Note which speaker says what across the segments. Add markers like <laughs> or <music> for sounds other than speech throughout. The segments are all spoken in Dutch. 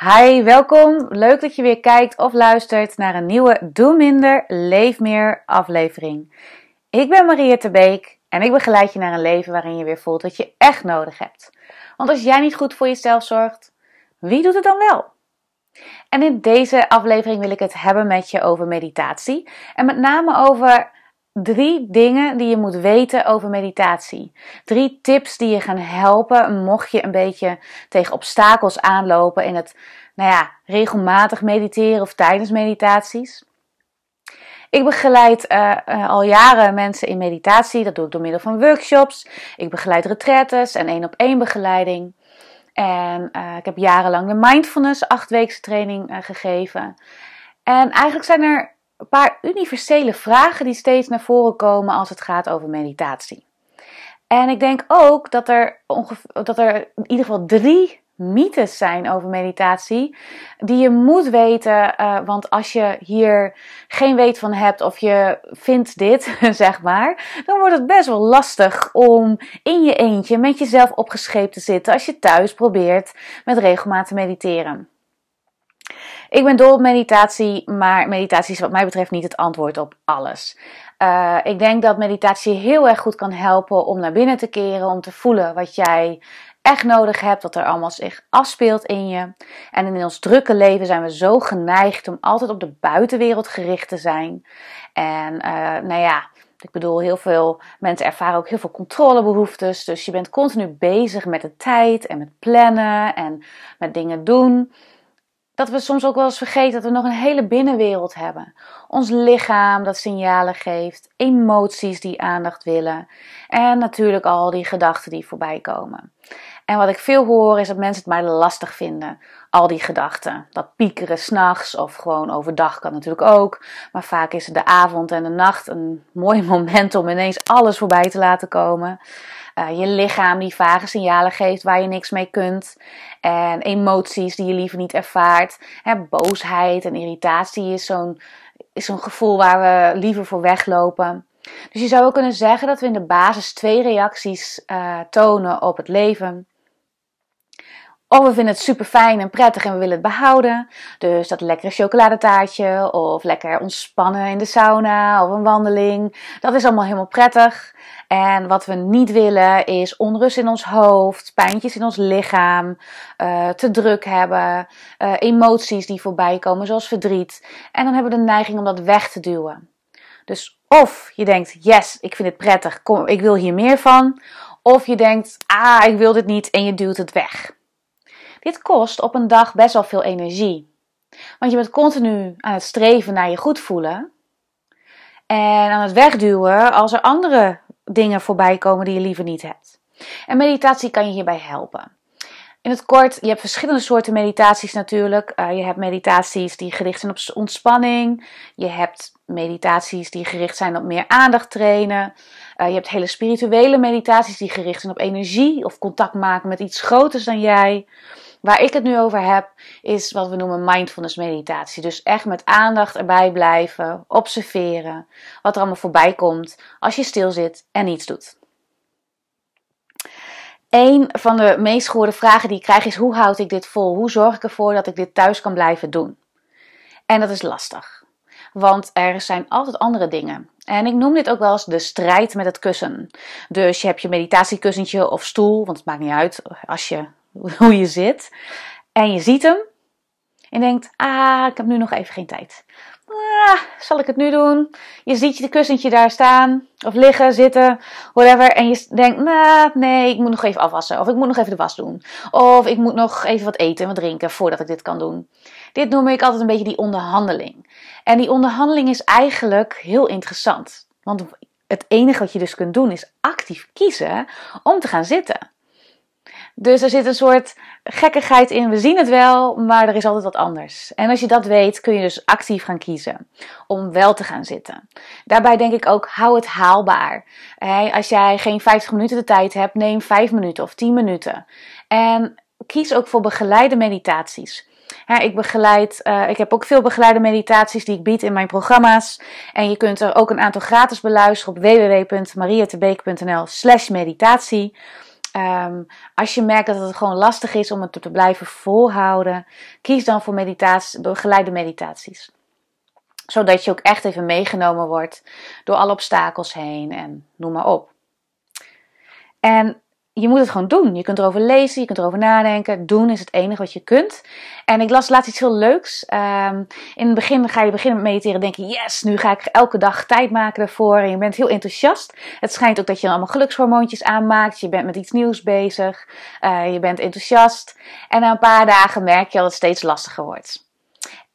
Speaker 1: Hi, welkom. Leuk dat je weer kijkt of luistert naar een nieuwe Doe Minder, Leef Meer aflevering. Ik ben Maria Terbeek en ik begeleid je naar een leven waarin je weer voelt wat je echt nodig hebt. Want als jij niet goed voor jezelf zorgt, wie doet het dan wel? En in deze aflevering wil ik het hebben met je over meditatie. En met name over drie dingen die je moet weten over meditatie. Drie tips die je gaan helpen mocht je een beetje tegen obstakels aanlopen in het nou ja, regelmatig mediteren of tijdens meditaties. Ik begeleid uh, uh, al jaren mensen in meditatie. Dat doe ik door middel van workshops. Ik begeleid retretes en één op één begeleiding. En uh, ik heb jarenlang de mindfulness achtweekse training gegeven. En eigenlijk zijn er een paar universele vragen die steeds naar voren komen als het gaat over meditatie. En ik denk ook dat er, dat er in ieder geval drie mythes zijn over meditatie die je moet weten. Uh, want als je hier geen weet van hebt of je vindt dit, <laughs> zeg maar, dan wordt het best wel lastig om in je eentje met jezelf opgescheept te zitten als je thuis probeert met regelmaat te mediteren. Ik ben dol op meditatie, maar meditatie is wat mij betreft niet het antwoord op alles. Uh, ik denk dat meditatie heel erg goed kan helpen om naar binnen te keren, om te voelen wat jij echt nodig hebt, wat er allemaal zich afspeelt in je. En in ons drukke leven zijn we zo geneigd om altijd op de buitenwereld gericht te zijn. En uh, nou ja, ik bedoel, heel veel mensen ervaren ook heel veel controlebehoeftes. Dus je bent continu bezig met de tijd en met plannen en met dingen doen dat we soms ook wel eens vergeten dat we nog een hele binnenwereld hebben. Ons lichaam dat signalen geeft, emoties die aandacht willen en natuurlijk al die gedachten die voorbij komen. En wat ik veel hoor is dat mensen het maar lastig vinden, al die gedachten. Dat piekeren s'nachts of gewoon overdag kan natuurlijk ook. Maar vaak is de avond en de nacht een mooi <laughs> moment om ineens alles voorbij te laten komen. Uh, je lichaam die vage signalen geeft waar je niks mee kunt. En emoties die je liever niet ervaart. Hè, boosheid en irritatie is zo'n zo'n gevoel waar we liever voor weglopen. Dus je zou ook kunnen zeggen dat we in de basis twee reacties uh, tonen op het leven. Of we vinden het super fijn en prettig en we willen het behouden. Dus dat lekkere chocoladetaartje of lekker ontspannen in de sauna of een wandeling. Dat is allemaal helemaal prettig. En wat we niet willen is onrust in ons hoofd, pijntjes in ons lichaam, uh, te druk hebben, uh, emoties die voorbij komen zoals verdriet. En dan hebben we de neiging om dat weg te duwen. Dus of je denkt, yes, ik vind het prettig, kom, ik wil hier meer van. Of je denkt, ah, ik wil dit niet en je duwt het weg. Dit kost op een dag best wel veel energie. Want je bent continu aan het streven naar je goed voelen. En aan het wegduwen als er andere dingen voorbij komen die je liever niet hebt. En meditatie kan je hierbij helpen. In het kort, je hebt verschillende soorten meditaties natuurlijk. Uh, je hebt meditaties die gericht zijn op ontspanning. Je hebt meditaties die gericht zijn op meer aandacht trainen. Uh, je hebt hele spirituele meditaties die gericht zijn op energie of contact maken met iets groters dan jij. Waar ik het nu over heb, is wat we noemen mindfulness meditatie. Dus echt met aandacht erbij blijven, observeren wat er allemaal voorbij komt als je stil zit en niets doet. Een van de meest gehoorde vragen die ik krijg is: hoe houd ik dit vol? Hoe zorg ik ervoor dat ik dit thuis kan blijven doen? En dat is lastig, want er zijn altijd andere dingen. En ik noem dit ook wel eens de strijd met het kussen. Dus je hebt je meditatiekussentje of stoel, want het maakt niet uit als je <laughs> hoe je zit. En je ziet hem. En denkt, ah, ik heb nu nog even geen tijd. Ah, zal ik het nu doen? Je ziet je kussentje daar staan. Of liggen, zitten, whatever. En je denkt, nah, nee, ik moet nog even afwassen. Of ik moet nog even de was doen. Of ik moet nog even wat eten en wat drinken voordat ik dit kan doen. Dit noem ik altijd een beetje die onderhandeling. En die onderhandeling is eigenlijk heel interessant. Want het enige wat je dus kunt doen is actief kiezen om te gaan zitten. Dus er zit een soort gekkigheid in. We zien het wel, maar er is altijd wat anders. En als je dat weet, kun je dus actief gaan kiezen om wel te gaan zitten. Daarbij denk ik ook, hou het haalbaar. Als jij geen 50 minuten de tijd hebt, neem 5 minuten of 10 minuten. En kies ook voor begeleide meditaties. ik, begeleid, uh, ik heb ook veel begeleide meditaties die ik bied in mijn programma's. En je kunt er ook een aantal gratis beluisteren op www.mariatebeek.nl slash meditatie. Ehm, als je merkt dat het gewoon lastig is om het te blijven volhouden, kies dan voor meditatie, door geleide meditaties. Zodat je ook echt even meegenomen wordt door alle obstakels heen en noem maar op. En je moet het gewoon doen. Je kunt erover lezen, je kunt erover nadenken. Doen is het enige wat je kunt. En ik las laatst iets heel leuks. Um, in het begin ga je beginnen met mediteren. Denk je, yes, nu ga ik elke dag tijd maken ervoor. En je bent heel enthousiast. Het schijnt ook dat je allemaal gelukshormoontjes aanmaakt. Je bent met iets nieuws bezig. Uh, je bent enthousiast. En na een paar dagen merk je dat het steeds lastiger wordt.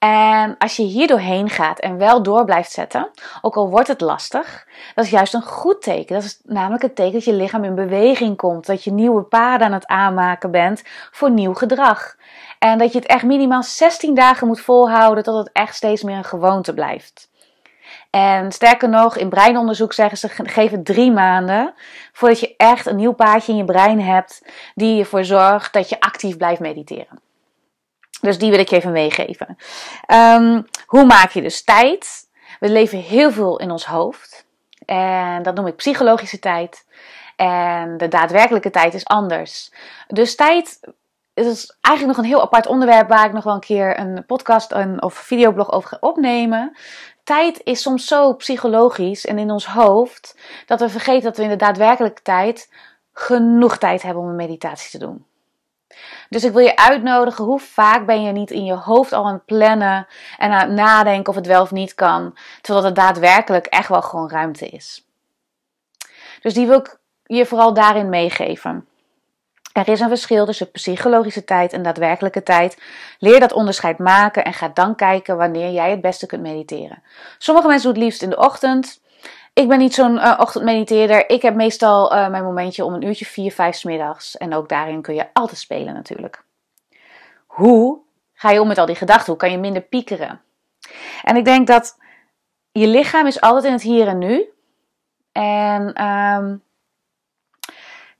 Speaker 1: En als je hier doorheen gaat en wel door blijft zetten, ook al wordt het lastig, dat is juist een goed teken. Dat is namelijk het teken dat je lichaam in beweging komt, dat je nieuwe paden aan het aanmaken bent voor nieuw gedrag. En dat je het echt minimaal 16 dagen moet volhouden tot het echt steeds meer een gewoonte blijft. En sterker nog, in breinonderzoek zeggen ze: het drie maanden voordat je echt een nieuw paadje in je brein hebt die ervoor zorgt dat je actief blijft mediteren. Dus die wil ik even meegeven. Ehm, hoe maak je dus tijd? We leven heel veel in ons hoofd. En dat noem ik psychologische tijd. En de daadwerkelijke tijd is anders. Dus tijd is eigenlijk nog een heel apart onderwerp waar ik nog wel een keer een podcast een, of videoblog over ga opnemen. Tijd is soms zo psychologisch en in ons hoofd dat we vergeten dat we in de daadwerkelijke tijd genoeg tijd hebben om een meditatie te doen. Dus ik wil je uitnodigen, hoe vaak ben je niet in je hoofd al aan het plannen en aan het nadenken of het wel of niet kan, terwijl het daadwerkelijk echt wel gewoon ruimte is. Dus die wil ik je vooral daarin meegeven. Er is een verschil tussen psychologische tijd en daadwerkelijke tijd. Leer dat onderscheid maken en ga dan kijken wanneer jij het beste kunt mediteren. Sommige mensen doen het liefst in de ochtend. Ik ben niet zo'n uh, ochtendmediteerder. Ik heb meestal uh, mijn momentje om een uurtje, vier, vijf smiddags. En ook daarin kun je altijd spelen natuurlijk. Hoe ga je om met al die gedachten? Hoe kan je minder piekeren? En ik denk dat je lichaam is altijd in het hier en nu. En um,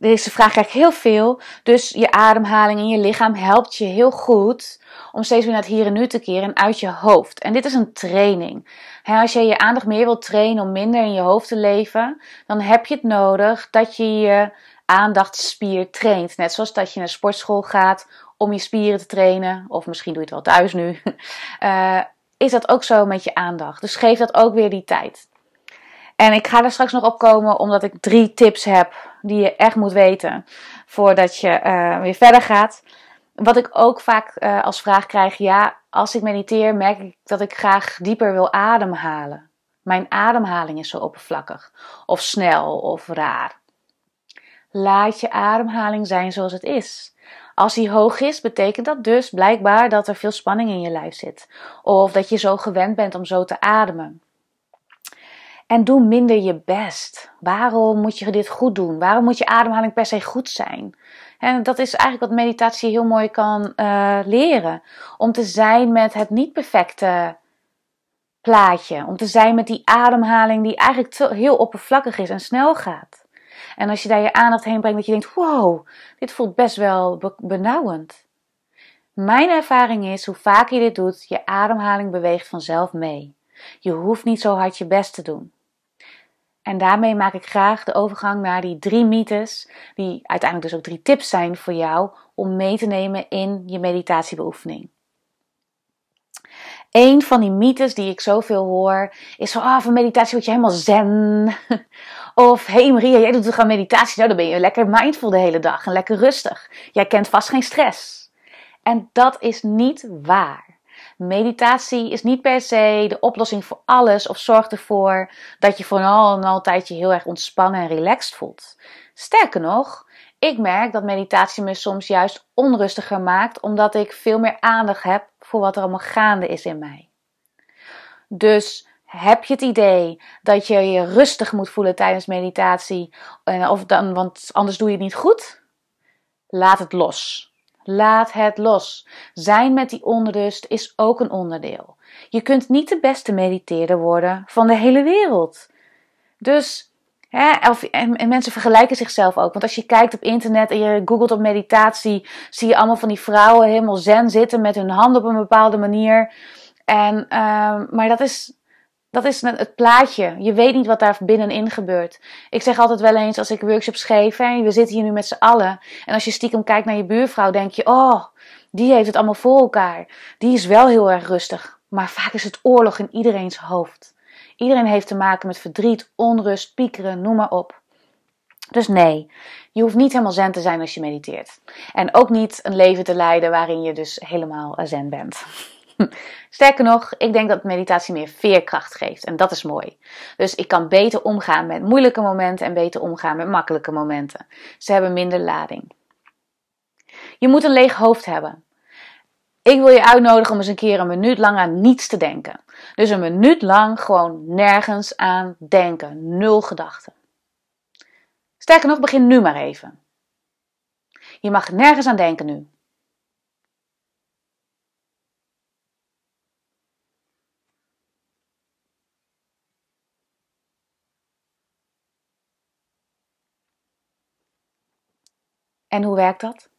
Speaker 1: deze vraag krijg ik heel veel. Dus je ademhaling in je lichaam helpt je heel goed om steeds weer naar het hier en nu te keren uit je hoofd. En dit is een training. als je je aandacht meer wilt trainen om minder in je hoofd te leven, dan heb je het nodig dat je je aandachtspier traint. Net zoals dat je naar sportschool gaat om je spieren te trainen, of misschien doe je het wel thuis nu. Uh, <laughs> is dat ook zo met je aandacht. Dus geef dat ook weer die tijd. En ik ga er straks nog op komen omdat ik drie tips heb die je echt moet weten voordat je uh, weer verder gaat. Wat ik ook vaak uh, als vraag krijg, ja, als ik mediteer merk ik dat ik graag dieper wil ademhalen. Mijn ademhaling is zo oppervlakkig, of snel, of raar. Laat je ademhaling zijn zoals het is. Als die hoog is, betekent dat dus blijkbaar dat er veel spanning in je lijf zit. Of dat je zo gewend bent om zo te ademen. En doe minder je best. Waarom moet je dit goed doen? Waarom moet je ademhaling per se goed zijn? En dat is eigenlijk wat meditatie heel mooi kan uh, leren. Om te zijn met het niet perfecte plaatje. Om te zijn met die ademhaling die eigenlijk heel oppervlakkig is en snel gaat. En als je daar je aandacht heen brengt, dat je denkt: wow, dit voelt best wel benauwend. Mijn ervaring is, hoe vaker je dit doet, je ademhaling beweegt vanzelf mee. Je hoeft niet zo hard je best te doen. En daarmee maak ik graag de overgang naar die drie mythes, die uiteindelijk dus ook drie tips zijn voor jou om mee te nemen in je meditatiebeoefening. Een van die mythes die ik zoveel hoor is van, ah, van meditatie word je helemaal zen. <laughs> Of, hey Maria, jij doet toch aan meditatie? Nou, dan ben je lekker mindful de hele dag en lekker rustig. Jij kent vast geen stress. En dat is niet waar. Meditatie is niet per se de oplossing voor alles of zorgt ervoor dat je vooral en altijd je heel erg ontspannen en relaxed voelt. Sterker nog, ik merk dat meditatie me soms juist onrustiger maakt omdat ik veel meer aandacht heb voor wat er allemaal gaande is in mij. Dus heb je het idee dat je je rustig moet voelen tijdens meditatie, of dan, want anders doe je het niet goed? Laat het los. Laat het los. Zijn met die onrust is ook een onderdeel. Je kunt niet de beste mediteerder worden van de hele wereld. Dus, hè, en, mensen vergelijken zichzelf ook. Want als je kijkt op internet en je googelt op meditatie, zie je allemaal van die vrouwen helemaal zen zitten met hun handen op een bepaalde manier. En, uh, maar dat is dat is het plaatje. Je weet niet wat daar binnenin gebeurt. Ik zeg altijd wel eens als ik workshops geef, hè, we zitten hier nu met z'n allen. En als je stiekem kijkt naar je buurvrouw, denk je, oh, die heeft het allemaal voor elkaar. Die is wel heel erg rustig. Maar vaak is het oorlog in iedereen's hoofd. Iedereen heeft te maken met verdriet, onrust, piekeren, noem maar op. Dus nee, je hoeft niet helemaal zen te zijn als je mediteert. En ook niet een leven te leiden waarin je dus helemaal zen bent. <laughs> Sterker nog, ik denk dat meditatie meer veerkracht geeft en dat is mooi. Dus ik kan beter omgaan met moeilijke momenten en beter omgaan met makkelijke momenten. Ze hebben minder lading. Je moet een leeg hoofd hebben. Ik wil je uitnodigen om eens een keer een minuut lang aan niets te denken. Dus een minuut lang gewoon nergens aan denken. Nul gedachten. Sterker nog, begin nu maar even. Je mag nergens aan denken nu. En hoe werkt dat?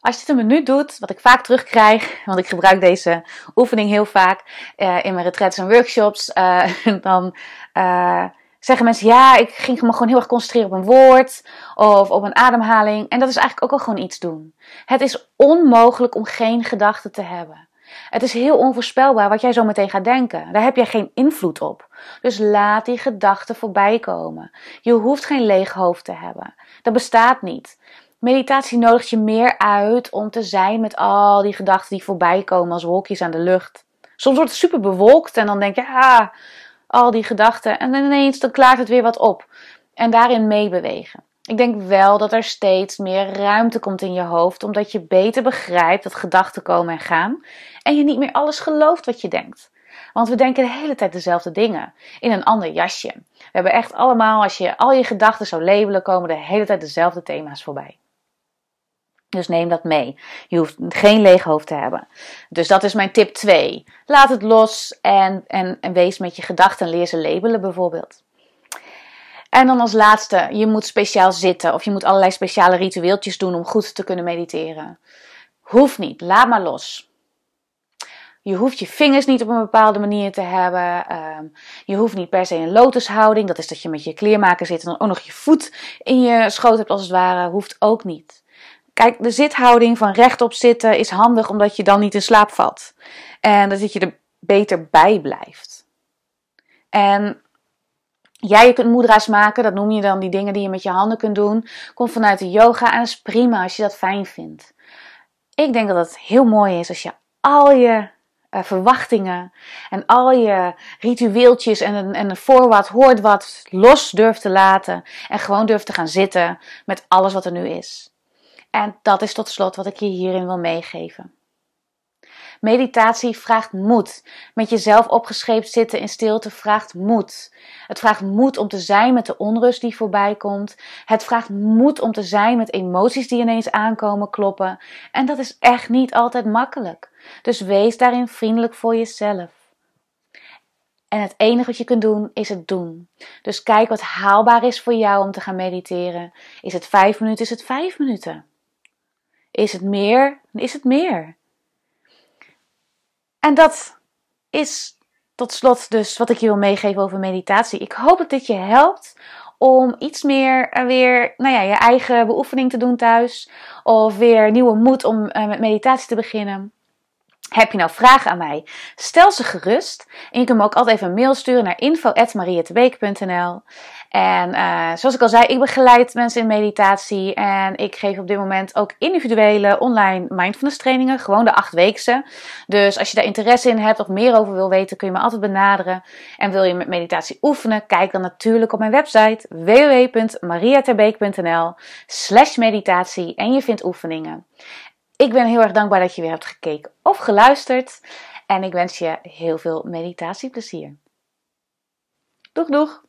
Speaker 1: Als je het een minuut doet, wat ik vaak terugkrijg, want ik gebruik deze oefening heel vaak uh, in mijn retreats en workshops, uh, <laughs> dan uh, zeggen mensen: Ja, ik ging me gewoon heel erg concentreren op een woord of op een ademhaling. En dat is eigenlijk ook al gewoon iets doen. Het is onmogelijk om geen gedachten te hebben. Het is heel onvoorspelbaar wat jij zo meteen gaat denken. Daar heb jij geen invloed op. Dus laat die gedachten voorbij komen. Je hoeft geen leeg hoofd te hebben. Dat bestaat niet. Meditatie nodigt je meer uit om te zijn met al die gedachten die voorbij komen als wolkjes aan de lucht. Soms wordt het super bewolkt en dan denk je, ah, al die gedachten. En ineens dan klaart het weer wat op. En daarin meebewegen. Ik denk wel dat er steeds meer ruimte komt in je hoofd, omdat je beter begrijpt dat gedachten komen en gaan. En je niet meer alles gelooft wat je denkt. Want we denken de hele tijd dezelfde dingen. In een ander jasje. We hebben echt allemaal, als je al je gedachten zou labelen, komen de hele tijd dezelfde thema's voorbij. Dus neem dat mee. Je hoeft geen leeg hoofd te hebben. Dus dat is mijn tip 2. Laat het los en, en, en wees met je gedachten. Leer ze labelen bijvoorbeeld. En dan als laatste, je moet speciaal zitten of je moet allerlei speciale ritueeltjes doen om goed te kunnen mediteren. Hoeft niet, laat maar los. Je hoeft je vingers niet op een bepaalde manier te hebben. Ehm, je hoeft niet per se een lotushouding. Dat is dat je met je kleermaker zit en dan ook nog je voet in je schoot hebt als het ware. Hoeft ook niet. Kijk, de zithouding van rechtop zitten is handig omdat je dan niet in slaap valt. En dat je er beter bij blijft. En ja, je kunt moedra's maken, dat noem je dan die dingen die je met je handen kunt doen. Komt vanuit de yoga en dat is prima als je dat fijn vindt. Ik denk dat het heel mooi is als je al je uh, verwachtingen en al je ritueeltjes en, en voor wat hoort wat los durft te laten en gewoon durft te gaan zitten met alles wat er nu is. En dat is tot slot wat ik je hierin wil meegeven. Meditatie vraagt moed. Met jezelf opgescheept zitten in stilte vraagt moed. Het vraagt moed om te zijn met de onrust die voorbij komt. Het vraagt moed om te zijn met emoties die ineens aankomen kloppen. En dat is echt niet altijd makkelijk. Dus wees daarin vriendelijk voor jezelf. En het enige wat je kunt doen is het doen. Dus kijk wat haalbaar is voor jou om te gaan mediteren. Is het vijf minuten? Is het vijf minuten? Is het meer? Is het meer? En dat is tot slot dus wat ik je wil meegeven over meditatie. Ik hoop dat dit je helpt om iets meer uh, weer nou ja, je eigen beoefening te doen thuis. Of weer nieuwe moed om uh, met meditatie te beginnen. Heb je nou vragen aan mij? Stel ze gerust. En je kunt me ook altijd even een mail sturen naar info.mariettebeek.nl En uh, zoals ik al zei, ik begeleid mensen in meditatie. En ik geef op dit moment ook individuele online mindfulness trainingen. Gewoon de achtweekse. Dus als je daar interesse in hebt of meer over wil weten, kun je me altijd benaderen. En wil je met meditatie oefenen? Kijk dan natuurlijk op mijn website www.mariaterbeek.nl slash meditatie. En je vindt oefeningen. Ik ben heel erg dankbaar dat je weer hebt gekeken of geluisterd. En ik wens je heel veel meditatieplezier. Doeg doeg!